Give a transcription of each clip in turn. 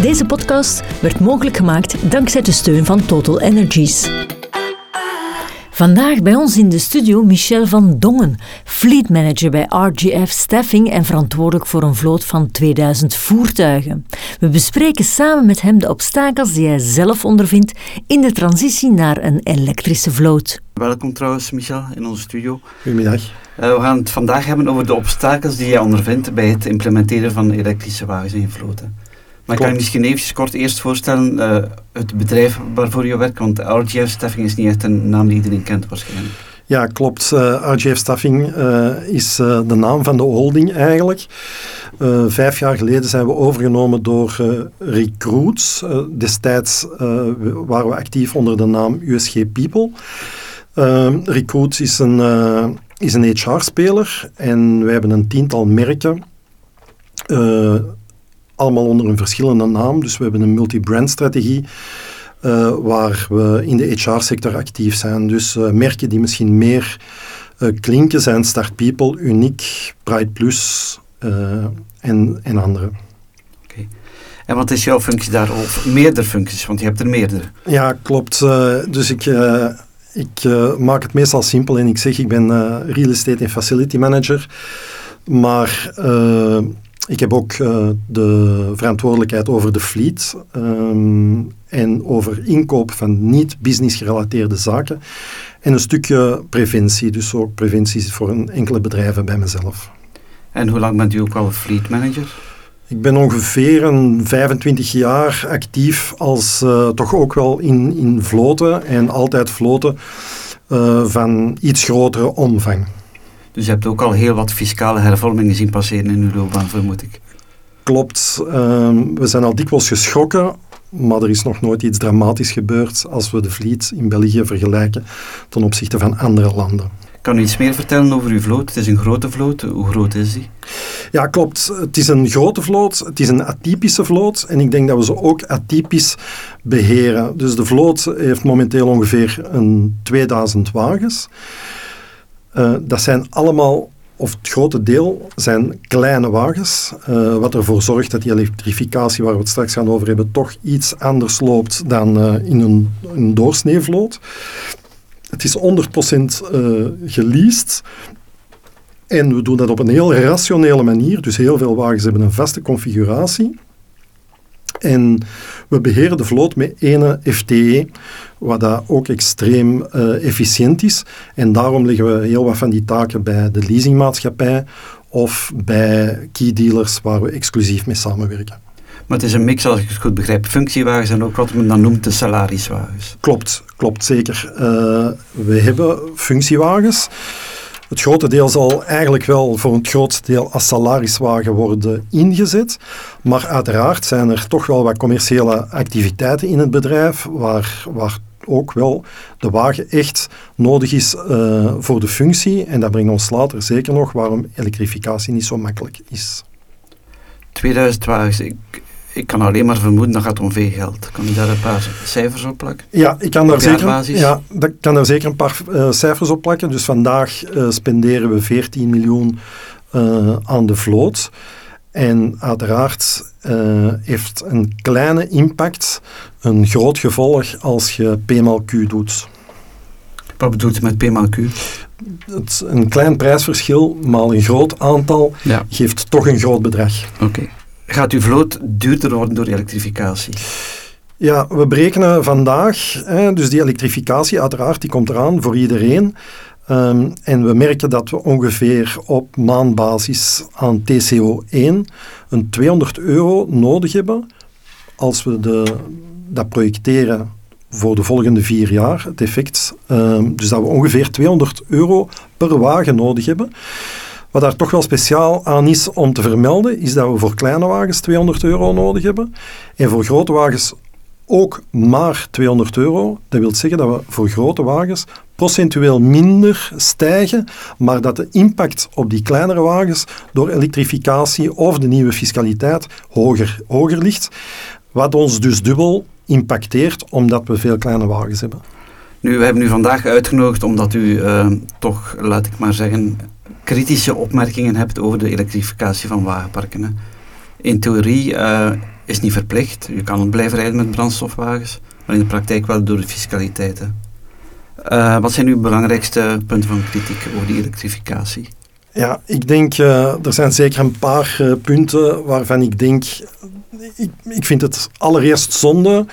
Deze podcast werd mogelijk gemaakt dankzij de steun van Total Energies. Vandaag bij ons in de studio Michel van Dongen, fleet manager bij RGF Staffing en verantwoordelijk voor een vloot van 2000 voertuigen. We bespreken samen met hem de obstakels die hij zelf ondervindt in de transitie naar een elektrische vloot. Welkom trouwens, Michel, in onze studio. Goedemiddag. Uh, we gaan het vandaag hebben over de obstakels die jij ondervindt bij het implementeren van elektrische wagens in je vloten. Maar ik kan je misschien even kort eerst voorstellen uh, het bedrijf waarvoor je werkt, want RGF Staffing is niet echt een naam die iedereen kent waarschijnlijk. Ja, klopt. Uh, eh, RGF Staffing uh, is de naam van de holding eigenlijk. vijf jaar geleden zijn we overgenomen door Recruits. destijds waren we actief onder de naam USG People. Recruits is een, is een HR-speler en wij hebben een tiental merken allemaal onder een verschillende naam. Dus we hebben een multi-brand strategie. Uh, waar we in de HR-sector actief zijn. Dus uh, merken die misschien meer uh, klinken zijn Start People, Unique, Pride Plus en, en andere. Okay. En wat is jouw functie daar? Of meerdere functies, want je hebt er meerdere. Ja, klopt. dus ik, ik maak het meestal simpel en ik zeg ik ben real estate en facility manager. Maar ik heb ook uh, de verantwoordelijkheid over de fleet um, en over inkoop van niet-business gerelateerde zaken. En een stukje preventie, dus ook preventie voor een enkele bedrijven bij mezelf. En hoe lang bent u ook al fleet manager? Ik ben ongeveer een 25 jaar actief als uh, toch ook wel in, in vloten en altijd vloten uh, van iets grotere omvang. Dus je hebt ook al heel wat fiscale hervormingen zien passeren in uw loopbaan, vermoed ik. Klopt. Ehm, we zijn al dikwijls geschrokken, maar er is nog nooit iets dramatisch gebeurd als we de vliet in België vergelijken ten opzichte van andere landen. Kan u iets meer vertellen over uw vloot? Het is een grote vloot. Hoe groot is die? Ja, klopt. Het is een grote vloot. Het is een atypische vloot. En ik denk dat we ze ook atypisch beheren. Dus de vloot heeft momenteel ongeveer een 2000 wagens. Uh, dat zijn allemaal, of het grote deel, zijn kleine wagens. Uh, wat ervoor zorgt dat die elektrificatie, waar we het straks gaan over hebben, toch iets anders loopt dan uh, in een, een doorsneevloot. Het is 100% geleased. En we doen dat op een heel rationele manier. Dus heel veel wagens hebben een vaste configuratie. En we beheren de vloot met ene FTE, wat dat ook extreem uh, efficiënt is. En daarom leggen we heel wat van die taken bij de leasingmaatschappij of bij key dealers waar we exclusief mee samenwerken. Maar het is een mix, als ik het goed begrijp, functiewagens en ook wat men dan noemt de salariswagens. Klopt, klopt zeker. Uh, we hebben functiewagens. Het grote deel zal eigenlijk wel voor het grootste deel als salariswagen worden ingezet. Maar uiteraard zijn er toch wel wat commerciële activiteiten in het bedrijf waar, waar ook wel de wagen echt nodig is uh, voor de functie. En dat brengt ons later zeker nog waarom elektrificatie niet zo makkelijk is. 2000 wagens, ik, ik kan alleen maar vermoeden dat gaat om veel geld. Kan je daar een paar cijfers op plakken? Ja, ik kan, daar zeker, ja, dat kan daar zeker een paar uh, cijfers op plakken. Dus vandaag uh, spenderen we 14 miljoen uh, aan de vloot. En uiteraard heeft een kleine impact een groot gevolg als je P Q doet. Wat bedoelt u met P Q? Het, een klein prijsverschil maal een groot aantal ja. geeft toch een groot bedrag. Oké. Gaat uw vloot duurder worden door elektrificatie? Ja, we berekenen vandaag, hè, dus die elektrificatie uiteraard, die komt eraan voor iedereen. Um, en we merken dat we ongeveer op maandbasis aan TCO1 een 200 euro nodig hebben als we de, dat projecteren voor de volgende vier jaar, het effect. Um, dus dat we ongeveer 200 euro per wagen nodig hebben. Wat daar toch wel speciaal aan is om te vermelden, is dat we voor kleine wagens 200 euro nodig hebben en voor grote wagens ook maar 200 euro. Dat wil zeggen dat we voor grote wagens procentueel minder stijgen, maar dat de impact op die kleinere wagens door elektrificatie of de nieuwe fiscaliteit hoger, hoger ligt. Wat ons dus dubbel impacteert omdat we veel kleine wagens hebben. Nu, we hebben u vandaag uitgenodigd omdat u uh, toch, laat ik maar zeggen, kritische opmerkingen hebt over de elektrificatie van wagenparken. In theorie uh, is niet verplicht. Je kan blijven rijden met brandstofwagens, maar in de praktijk wel door de fiscaliteit. Uh, wat zijn uw belangrijkste punten van kritiek over die elektrificatie? Ja, ik denk, uh, er zijn zeker een paar punten waarvan ik denk, ik, ik vind het allereerst zonde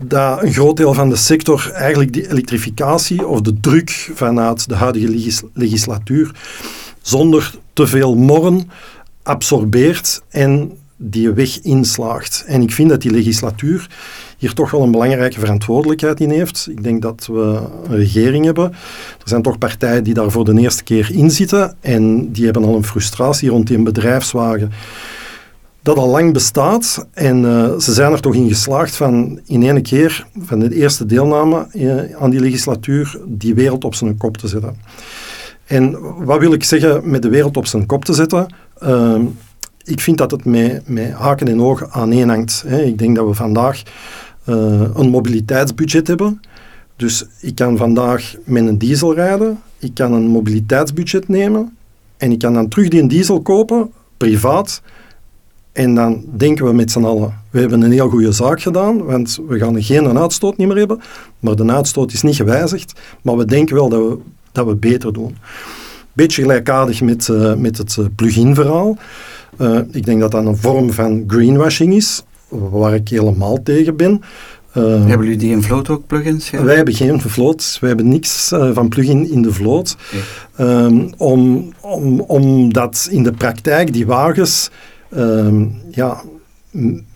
dat een groot deel van de sector eigenlijk die elektrificatie of de druk vanuit de huidige legislatuur zonder te veel morren absorbeert en die weg inslaagt. En ik vind dat die legislatuur hier toch wel een belangrijke verantwoordelijkheid in heeft. Ik denk dat we een regering hebben. Er zijn toch partijen die daar voor de eerste keer in zitten en die hebben al een frustratie rond die bedrijfswagen dat al lang bestaat. En uh, ze zijn er toch in geslaagd van in één keer, van de eerste deelname uh, aan die legislatuur, die wereld op zijn kop te zetten. En wat wil ik zeggen met de wereld op zijn kop te zetten? Uh, ik vind dat het met, met haken en ogen aaneen hangt. Hè. Ik denk dat we vandaag een mobiliteitsbudget hebben. Dus ik kan vandaag met een diesel rijden, ik kan een mobiliteitsbudget nemen en ik kan dan terug die diesel kopen, privaat, en dan denken we met z'n allen, we hebben een heel goede zaak gedaan, want we gaan geen uitstoot niet meer hebben, maar de uitstoot is niet gewijzigd, maar we denken wel dat we, dat we beter doen. Beetje gelijkaardig met, uh, met het uh, plug-in verhaal. Uh, ik denk dat dat een vorm van greenwashing is, waar ik helemaal tegen ben. hebben jullie die in vloot ook plugins? Ja? Wij hebben geen vloot, wij hebben niks van plug-in in de vloot. Um, om, om, omdat in de praktijk die wagens Ehm, ja,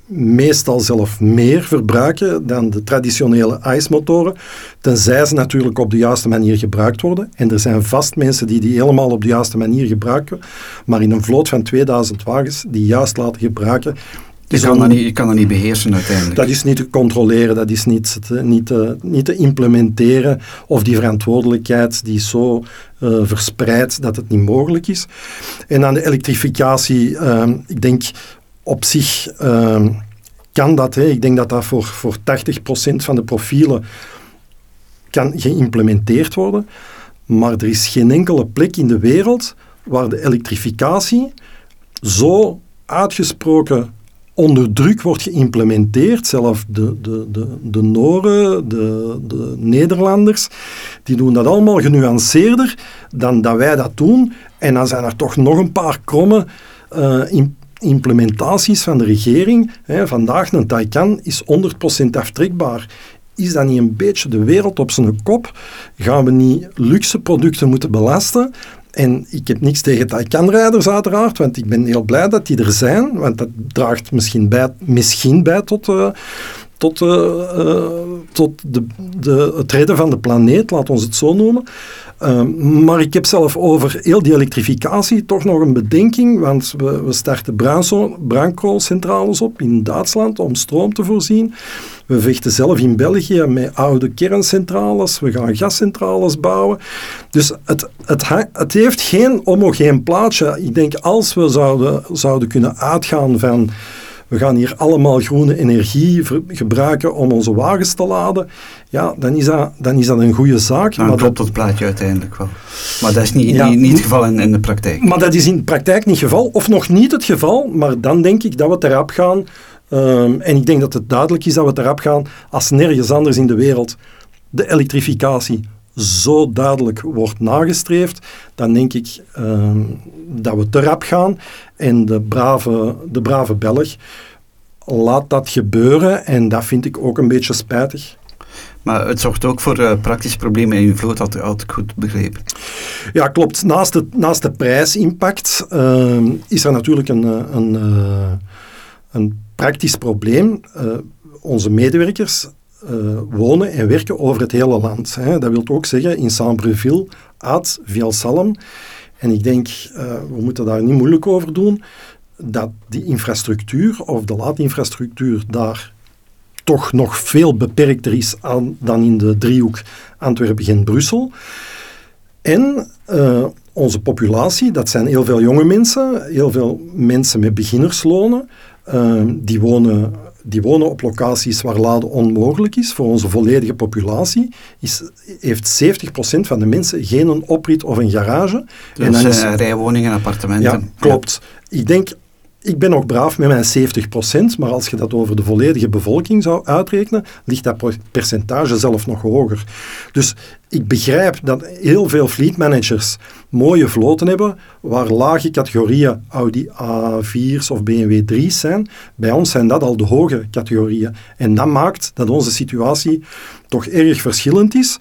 meestal zelf meer verbruiken dan de traditionele ICE-motoren, tenzij ze natuurlijk op de juiste manier gebruikt worden. En er zijn vast mensen die die helemaal op de juiste manier gebruiken, maar in een vloot van 2000 wagens die juist laten gebruiken, je kan, dat niet, je kan dat niet beheersen uiteindelijk. Dat is niet te controleren, dat is niet te, niet te, niet te implementeren. Of die verantwoordelijkheid die is zo uh, verspreid dat het niet mogelijk is. En aan de elektrificatie, uh, ik denk op zich uh, kan dat. Hè. Ik denk dat dat voor, voor 80% van de profielen kan geïmplementeerd worden. Maar er is geen enkele plek in de wereld waar de elektrificatie zo uitgesproken onder druk wordt geïmplementeerd. Zelfs de, de, de, de Noren, de, de Nederlanders, die doen dat allemaal genuanceerder dan dat wij dat doen. En dan zijn er toch nog een paar kromme uh, implementaties van de regering. vandaag een Taycan is 100% aftrekbaar. Is dat niet een beetje de wereld op zijn kop? Gaan we niet luxe producten moeten belasten? En ik heb niks tegen Taycan-rijders uiteraard, want ik ben heel blij dat die er zijn, want dat draagt misschien bij, misschien bij tot, uh, tot, uh, uh, tot de, de, het redden van de planeet, laat ons het zo noemen. Ehm, maar ik heb zelf over heel die elektrificatie toch nog een bedenking, want we, we starten bruinkoolcentrales op in Duitsland om stroom te voorzien. We vechten zelf in België met oude kerncentrales, we gaan gascentrales bouwen. Dus het, het, het heeft geen homogeen plaatje. Ik denk als we zouden, zouden kunnen uitgaan van we gaan hier allemaal groene energie gebruiken om onze wagens te laden, ja, dan is dat, dan is dat een goede zaak. Nou, maar klopt dat plaatje uiteindelijk wel. Maar dat is niet, niet, niet, het geval in, in de praktijk. Maar dat is in de praktijk niet het geval, of nog niet het geval, maar dan denk ik dat we erop gaan. Um, en ik denk dat het duidelijk is dat we erop gaan als nergens anders in de wereld de elektrificatie zo duidelijk wordt nagestreefd, dan denk ik ehm, dat we te rap gaan. En de brave, de brave Belg laat dat gebeuren en dat vind ik ook een beetje spijtig. Maar het zorgt ook voor uh, praktische problemen in uw vloot, had, had ik goed begrepen. Ja, klopt. Naast de, naast de prijsimpact ehm, is er natuurlijk een, eh, een, uh, een praktisch probleem. onze medewerkers uh, wonen en werken over het hele land. Hè. Dat wil ook zeggen in Saint-Breville, Aad, Vielsalm. En ik denk, uh, we moeten daar niet moeilijk over doen, dat die infrastructuur of de laadinfrastructuur daar toch nog veel beperkter is dan in de driehoek Antwerpen-Gent-Brussel. En uh, onze populatie, dat zijn heel veel jonge mensen, heel veel mensen met beginnerslonen, die wonen die wonen op locaties waar laden onmogelijk is. Voor onze volledige populatie is, heeft 70% van de mensen geen oprit of een garage. Dus en dan is, rijwoningen en appartementen. Ja, klopt. Ik denk ik ben nog braaf met mijn 70%, maar als je dat over de volledige bevolking zou uitrekenen, ligt dat percentage zelf nog hoger. Dus ik begrijp dat heel veel fleetmanagers mooie vloten hebben waar lage categorieën Audi A4's of BMW 3's zijn. Bij ons zijn dat al de hoge categorieën. En dat maakt dat onze situatie toch erg verschillend is.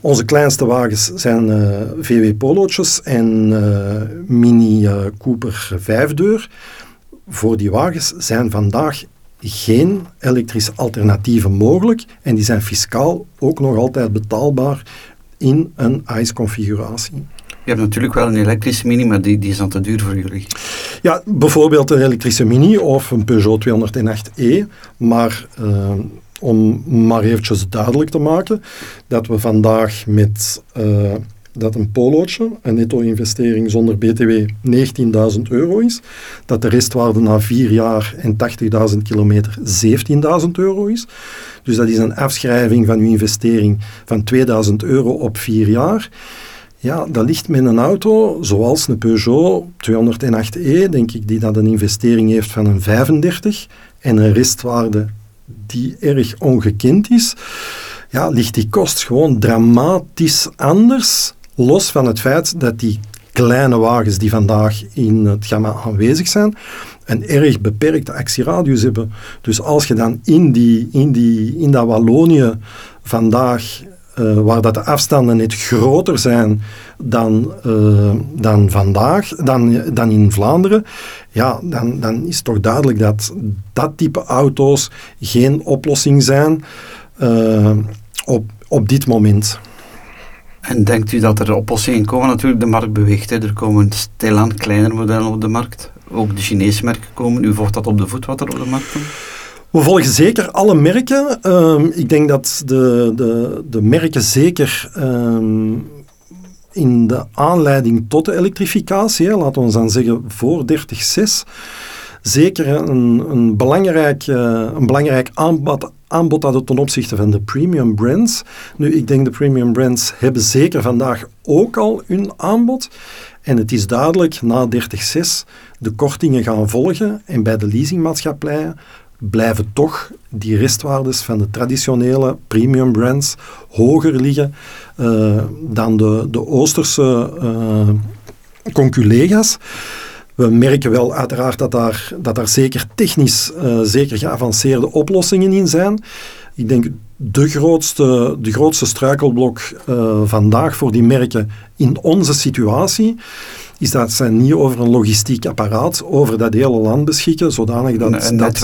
Onze kleinste wagens zijn eh, VW Polo'tjes en uh, Mini uh, Cooper vijfdeur. Voor die wagens zijn vandaag geen elektrische alternatieven mogelijk en die zijn fiscaal ook nog altijd betaalbaar in een ICE-configuratie. Je hebt natuurlijk wel een elektrische Mini, maar die, die is dan te duur voor jullie. Ja, bijvoorbeeld een elektrische Mini of een Peugeot 208e, maar om maar eventjes duidelijk te maken dat we vandaag met uh, dat een polootje, een netto-investering zonder btw, 19.000 euro is. Dat de restwaarde na vier jaar en 80.000 kilometer 17.000 euro is. Dus dat is een afschrijving van uw investering van 2000 euro op vier jaar. Ja, dat ligt met een auto zoals een Peugeot 208e, denk ik, die dat een investering heeft van een 35 en een restwaarde die erg ongekend is, ja, ligt die kost gewoon dramatisch anders. Los van het feit dat die kleine wagens die vandaag in het gamma aanwezig zijn, een erg beperkte actieradius hebben. Dus als je dan in, die, in, die, in dat Wallonië vandaag uh, waar dat de afstanden net groter zijn dan, uh, dan vandaag, dan, dan in Vlaanderen, ja, dan, dan is toch duidelijk dat dat type auto's geen oplossing zijn uh, op, op dit moment. En denkt u dat er oplossingen komen? Natuurlijk, de markt beweegt. Hè. Er komen stilaan kleinere modellen op de markt. Ook de Chinese merken komen. U volgt dat op de voet wat er op de markt komt? We volgen zeker alle merken. Um, ik denk dat de, de, de merken zeker um, in de aanleiding tot de elektrificatie, laten we dan zeggen voor 30.6, zeker een, een, belangrijk, uh, een belangrijk aanbod, aanbod hadden ten opzichte van de premium brands. Nu, ik denk de premium brands hebben zeker vandaag ook al hun aanbod. En het is duidelijk, na 30.6 de kortingen gaan volgen en bij de leasingmaatschappijen blijven toch die restwaardes van de traditionele premium brands hoger liggen uh, dan de, de Oosterse uh, conculega's. We merken wel uiteraard dat daar, dat daar zeker technisch uh, zeker geavanceerde oplossingen in zijn. Ik denk de grootste, de grootste struikelblok vandaag voor die merken in onze situatie is dat zij niet over een logistiek apparaat over dat hele land beschikken, zodanig dat, een, dat,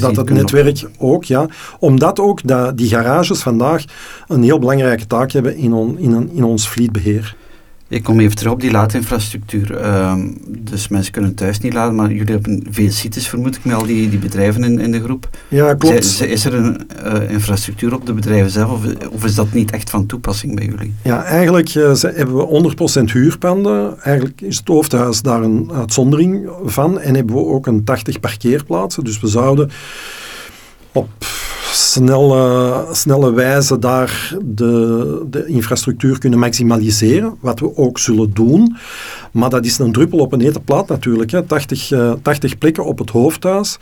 dat, het netwerk ook, ja, omdat ook dat die garages vandaag een heel belangrijke taak hebben in, on, in, in ons fleetbeheer. Ik kom even terug op die laadinfrastructuur. Uh, dus mensen kunnen thuis niet laden, maar jullie hebben veel sites, vermoed ik, met al die, die bedrijven in, in de groep. Ja, klopt. is er een uh, infrastructuur op de bedrijven zelf, of, of, is dat niet echt van toepassing bij jullie? Ja, eigenlijk uh, hebben we 100% huurpanden. Eigenlijk is het hoofdhuis daar een uitzondering van. En hebben we ook een 80 parkeerplaatsen. Dus we zouden op snelle, snelle wijze daar de, de infrastructuur kunnen maximaliseren, wat we ook zullen doen. Maar dat is een druppel op een hete plaat natuurlijk. Hè. 80, uh, 80 plekken op het hoofdhuis.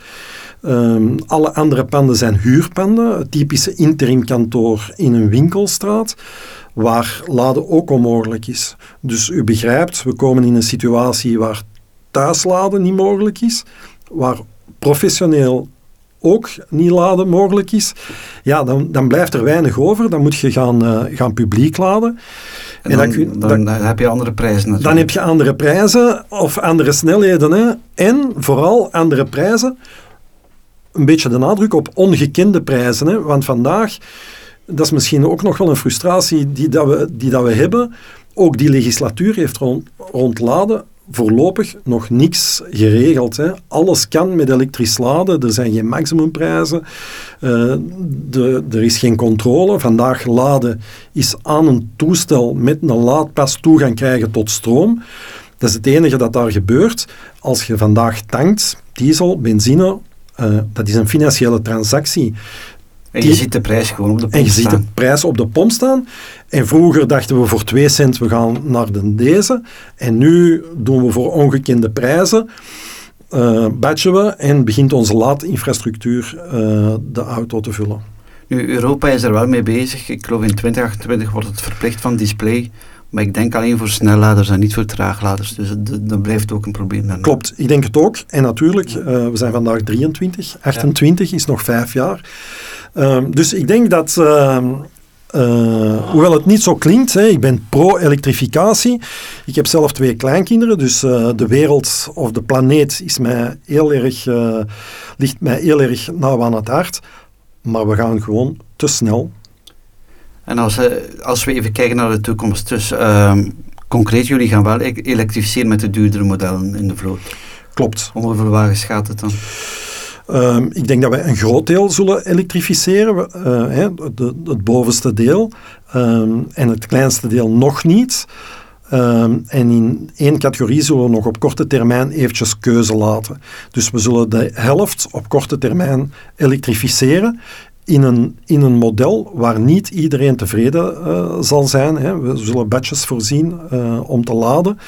Um, alle andere panden zijn huurpanden. Het typische interimkantoor in een winkelstraat, waar laden ook onmogelijk is. Dus u begrijpt, we komen in een situatie waar thuisladen niet mogelijk is, waar professioneel ook niet laden mogelijk is, ja, dan, dan blijft er weinig over. Dan moet je gaan, uh, gaan publiek laden. En, dan, dan, dan, dan, heb je andere prijzen natuurlijk. Dan heb je andere prijzen of andere snelheden. Hè. En vooral andere prijzen. Een beetje de nadruk op ongekende prijzen. Hè. Want vandaag, dat is misschien ook nog wel een frustratie die, dat we, die dat we hebben. Ook die legislatuur heeft rond, rond laden voorlopig nog niks geregeld. Hè. Alles kan met elektrisch laden, er zijn geen maximumprijzen, de, er is geen controle. Vandaag laden is aan een toestel met een laadpas toegang krijgen tot stroom. Dat is het enige dat daar gebeurt. Als je vandaag tankt, diesel, benzine, uh, dat is een financiële transactie. En je ziet de prijs gewoon op de pomp En je staan. ziet de prijs op de pomp staan. En vroeger dachten we voor 2 cent, we gaan naar de deze. En nu doen we voor ongekende prijzen, uh, batchen we en begint onze laadinfrastructuur uh, de auto te vullen. Nu, Europa is er wel mee bezig. Ik geloof in 2028 wordt het verplicht van display. Maar ik denk alleen voor snelladers en niet voor traagladers. Dus dat blijft ook een probleem. Dan. Klopt, ik denk het ook. En natuurlijk, uh, we zijn vandaag 23, 28 ja. is nog vijf jaar. Uh, dus ik denk dat, uh, hoewel het niet zo klinkt, hè, ik ben pro-elektrificatie. Ik heb zelf twee kleinkinderen, dus uh, de wereld of de planeet is mij heel erg, uh, ligt mij heel erg nauw aan het hart. Maar we gaan gewoon te snel. En als, als we even kijken naar de toekomst, dus uh, concreet, jullie gaan wel e elektrificeren met de duurdere modellen in de vloot. Klopt. Om hoeveel wagens gaat het dan? Um, ik denk dat wij een groot deel zullen elektrificeren, de, het bovenste deel, um, en het kleinste deel nog niet. Um, en in één categorie zullen we nog op korte termijn eventjes keuze laten. Dus we zullen de helft op korte termijn elektrificeren in een, in een model waar niet iedereen tevreden uh, zal zijn. Hè. We zullen badges voorzien uh, om te laden.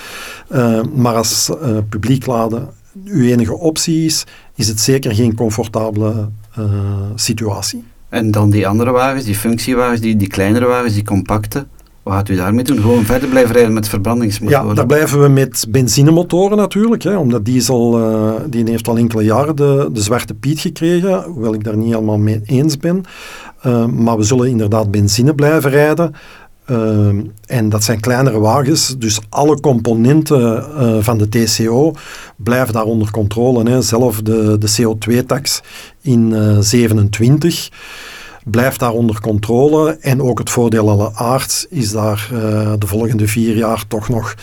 Maar als publiek laden uw enige optie is, is het zeker geen comfortabele situatie. En dan die andere wagens, die functiewagens, die, die kleinere wagens, die compacte. Wat gaat u daarmee doen? Gewoon verder blijven rijden met verbrandingsmotoren? Ja, daar blijven we met benzinemotoren natuurlijk. Hè, omdat diesel, uh, die heeft al enkele jaren de, de zwarte piet gekregen. Hoewel ik daar niet helemaal mee eens ben. Uh, maar we zullen inderdaad benzine blijven rijden. Uh, en dat zijn kleinere wagens, dus alle componenten uh, van de TCO blijven daar onder controle. Hè. Zelf de, de CO2-tax in uh, 27 blijft daar onder controle. En ook het voordeel alle aard is daar uh, de volgende vier jaar toch nog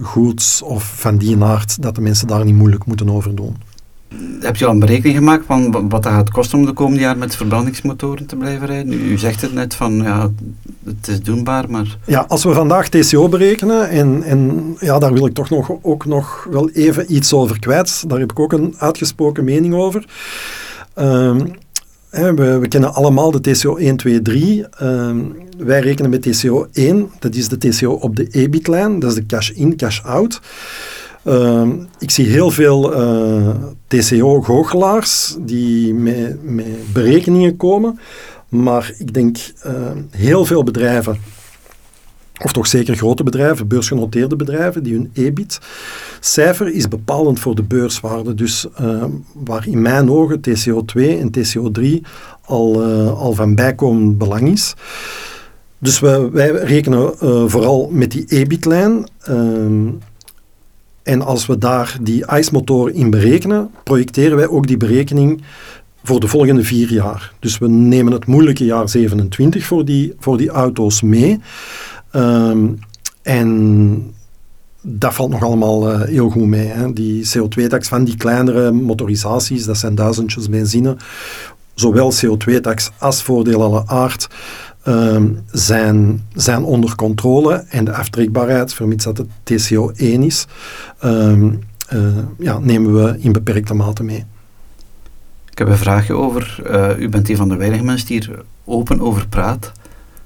goed of van die aard dat de mensen daar niet moeilijk moeten over doen. Heb je al een berekening gemaakt van wat dat gaat kosten om de komende jaar met verbrandingsmotoren te blijven rijden? U zegt het net van ja, het is doenbaar, maar. Ja, als we vandaag TCO berekenen, en, en ja, daar wil ik toch nog, ook nog wel even iets over kwijt, daar heb ik ook een uitgesproken mening over. Um, we, we, kennen allemaal de TCO 1, 2, 3. Uh, wij rekenen met TCO 1, dat is de TCO op de EBIT-lijn, dat is de cash-in, cash-out. Uh, ik zie heel veel uh, TCO-goochelaars die met, met, berekeningen komen, maar ik denk uh, heel veel bedrijven of toch zeker grote bedrijven, beursgenoteerde bedrijven, die hun EBIT-cijfer is bepalend voor de beurswaarde. Dus uh, waar in mijn ogen TCO2 en TCO3 al, al van bijkomend belang is. Dus wij, wij rekenen vooral met die EBIT-lijn. En als we daar die ICE-motor in berekenen, projecteren wij ook die berekening voor de volgende vier jaar. Dus we nemen het moeilijke jaar 27 voor die, voor die auto's mee. Um, en dat valt nog allemaal uh, heel goed mee. Hè. Die CO2-tax van die kleinere motorisaties, dat zijn duizendjes benzine, zowel CO2-tax als voordeel alle aard, um, zijn, zijn onder controle. En de aftrekbaarheid, vermits dat het TCO 1 is, um, uh, ja, nemen we in beperkte mate mee. Ik heb een vraagje over. Uh, u bent een van de weinige mensen die hier open over praat.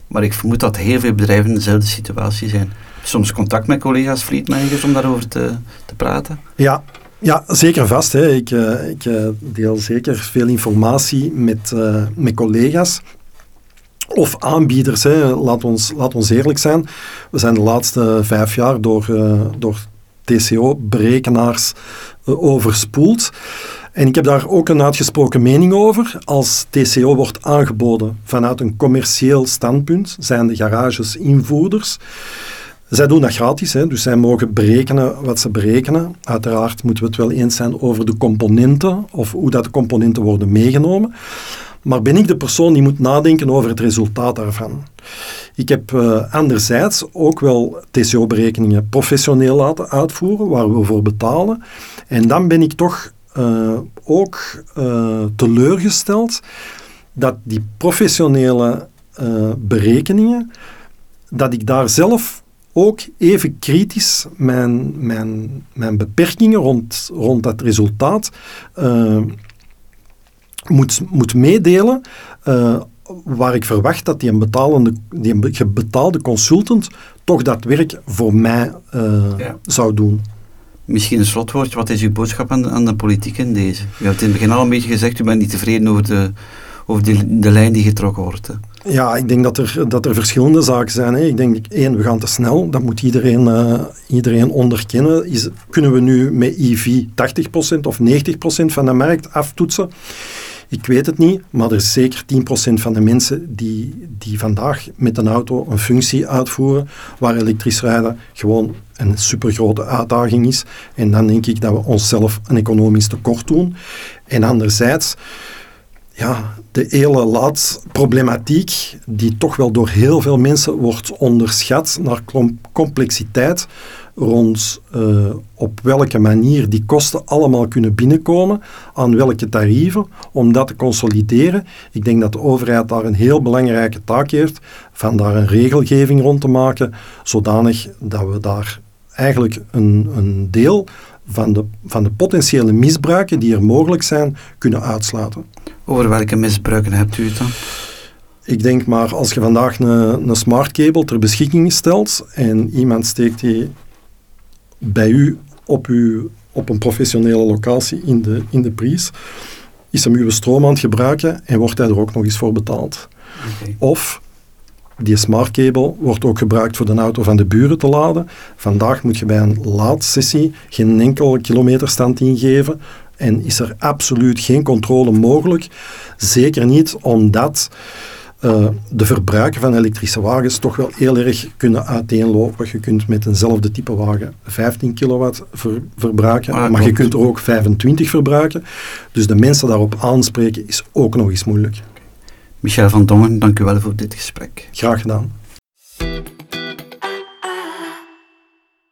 Maar ik vermoed dat heel veel bedrijven in dezelfde situatie zijn. Soms contact met collega's, fleetmanagers, om daarover te, te praten? Ja, ja, zeker vast. Hè. Ik, uh, ik uh, deel zeker veel informatie met, uh, met collega's. Of aanbieders, hè. Laat, ons, laat ons eerlijk zijn. We zijn de laatste vijf jaar door, door TCO-berekenaars overspoeld. En ik heb daar ook een uitgesproken mening over. Als TCO wordt aangeboden vanuit een commercieel standpunt, zijn de garages invoerders. Zij doen dat gratis, hè, dus zij mogen berekenen wat ze berekenen. Uiteraard moeten we het wel eens zijn over de componenten of hoe dat componenten worden meegenomen. Maar ben ik de persoon die moet nadenken over het resultaat daarvan? Ik heb uh, anderzijds ook wel TCO-berekeningen professioneel laten uitvoeren, waar we voor betalen. En dan ben ik toch uh, ook uh, teleurgesteld dat die professionele berekeningen, dat ik daar zelf ook even kritisch mijn, mijn, mijn beperkingen rond, rond dat resultaat moet, moet meedelen. Uh, waar ik verwacht dat die een, betalende, die een betaalde consultant toch dat werk voor mij uh, ja. zou doen. Misschien een slotwoordje. Wat is uw boodschap aan de, aan de politiek in deze? U hebt in het begin al een beetje gezegd, u bent niet tevreden over de, over de, de lijn die getrokken wordt. Hè? Ja, ik denk dat er, dat er verschillende zaken zijn. Hè. Ik denk, één, we gaan te snel. Dat moet iedereen, uh, iedereen onderkennen. Is, kunnen we nu met EV 80% of 90% van de markt aftoetsen? Ik weet het niet, maar er is zeker 10% van de mensen die, die vandaag met een auto een functie uitvoeren waar elektrisch rijden gewoon een supergrote uitdaging is. En dan denk ik dat we onszelf een economisch tekort doen. En anderzijds, ja, de hele laadproblematiek, die toch wel door heel veel mensen wordt onderschat naar complexiteit rond uh, op welke manier die kosten allemaal kunnen binnenkomen, aan welke tarieven, om dat te consolideren. Ik denk dat de overheid daar een heel belangrijke taak heeft, van daar een regelgeving rond te maken, zodanig dat we daar eigenlijk een, een deel van de, van de potentiële misbruiken die er mogelijk zijn, kunnen uitsluiten. Over welke misbruiken hebt u het dan? Ik denk maar, als je vandaag een, een smart cable ter beschikking stelt en iemand steekt die bij u op, uw, op een professionele locatie in de, in de prijs, is hem uw stroom aan het gebruiken en wordt hij er ook nog eens voor betaald. Of die smart cable wordt ook gebruikt voor de auto van de buren te laden. Vandaag moet je bij een laadsessie geen enkele kilometerstand ingeven en is er absoluut geen controle mogelijk. Zeker niet omdat uh, de verbruiken van elektrische wagens toch wel heel erg kunnen uiteenlopen. Je kunt met eenzelfde type wagen 15 kilowatt verbruiken, ah, maar je kunt er ook 25 verbruiken. Dus de mensen daarop aanspreken is ook nog eens moeilijk. Michel van Dongen, dank u wel voor dit gesprek. Graag gedaan.